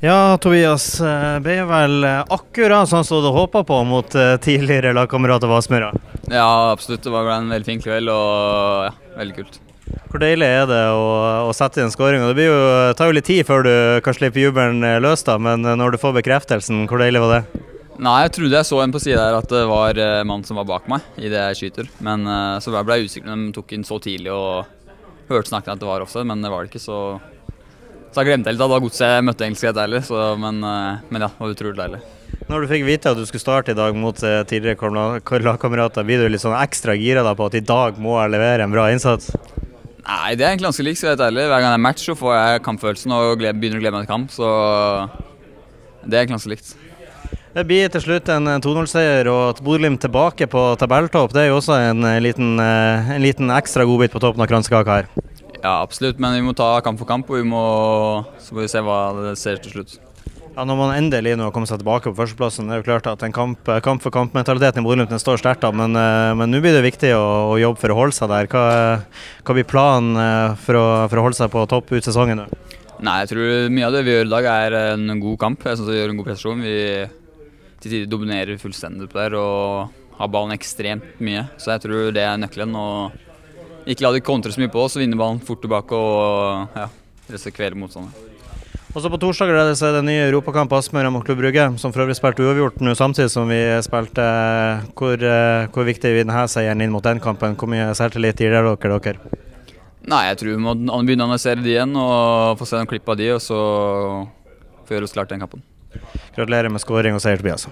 Ja, Tobias. eh, Ble vel eh, akkurat sånn som du håpa på mot eh, tidligere lagkamerat av Aspmyra. Ja, absolutt. Det var en veldig fin kveld og ja, veldig kult. Hvor deilig er det å, å sette inn skåringa? Det blir jo, tar jo litt tid før du kan slippe jubelen eh, løs, da, men eh, når du får bekreftelsen, hvor deilig var det? Nei, jeg trodde jeg så en på sida der at det var mann som var bak meg idet jeg skyter. Men eh, så ble jeg usikker når de tok inn så tidlig og hørte snakken at det var offside, men det var det ikke, så Så jeg glemte litt at det godset møtte egentlig helt ærlig, så, men, eh, men ja, det var utrolig deilig. Når du fikk vite at du skulle starte i dag mot eh, tidligere kamera- lagkamerater, blir du litt sånn ekstra gira da på at i dag må jeg levere en bra innsats? Nei, det er egentlig ganske likt, skal jeg være helt ærlig. Hver gang det er match, så får jeg kampfølelsen og begynner å glede meg til kamp, så det er egentlig ganske likt. Det blir til slutt en eh, 2-0-seier og at Bodø-Glimt tilbake på tabelltopp. Det er jo også en eh, liten, en liten ekstra godbit på toppen av kransekaka her. Ja, absolutt, men vi må ta kamp for kamp, og vi må, så får vi se hva det ser til slutt. Ja, Når man endelig nå har kommet seg tilbake på førsteplassen, det er jo klart at en kamp, kamp for kamp-mentaliteten i Bodø-Glimt står sterkt, men, eh, men nå blir det viktig å, å jobbe for å holde seg der. Hva, hva blir planen eh, for å, for å holde seg på topp ut sesongen nå? Nei, jeg tror mye av det vi gjør i dag er en god kamp. Jeg synes vi gjør en god prestasjon. Vi til tider dominerer fullstendig på der og har ballen ekstremt mye. Så jeg tror det er nøkkelen. Og ikke la de kontre så mye på oss, og vinne ballen fort tilbake og ja, kvele motstanderen. Også På torsdag er det, den nye Europakampen Aspmyra mot Klubb Brugge, som for øvrig spilte uavgjort nå samtidig som vi spilte. Hvor, eh, hvor viktig er denne seieren inn mot den kampen? Hvor mye selvtillit gir dere dere? Nei, jeg tror vi må begynne å analysere de igjen og få se noen klipp av de, og så få gjøre oss klart den kampen. Gratulerer med skåring og seier, Tobias.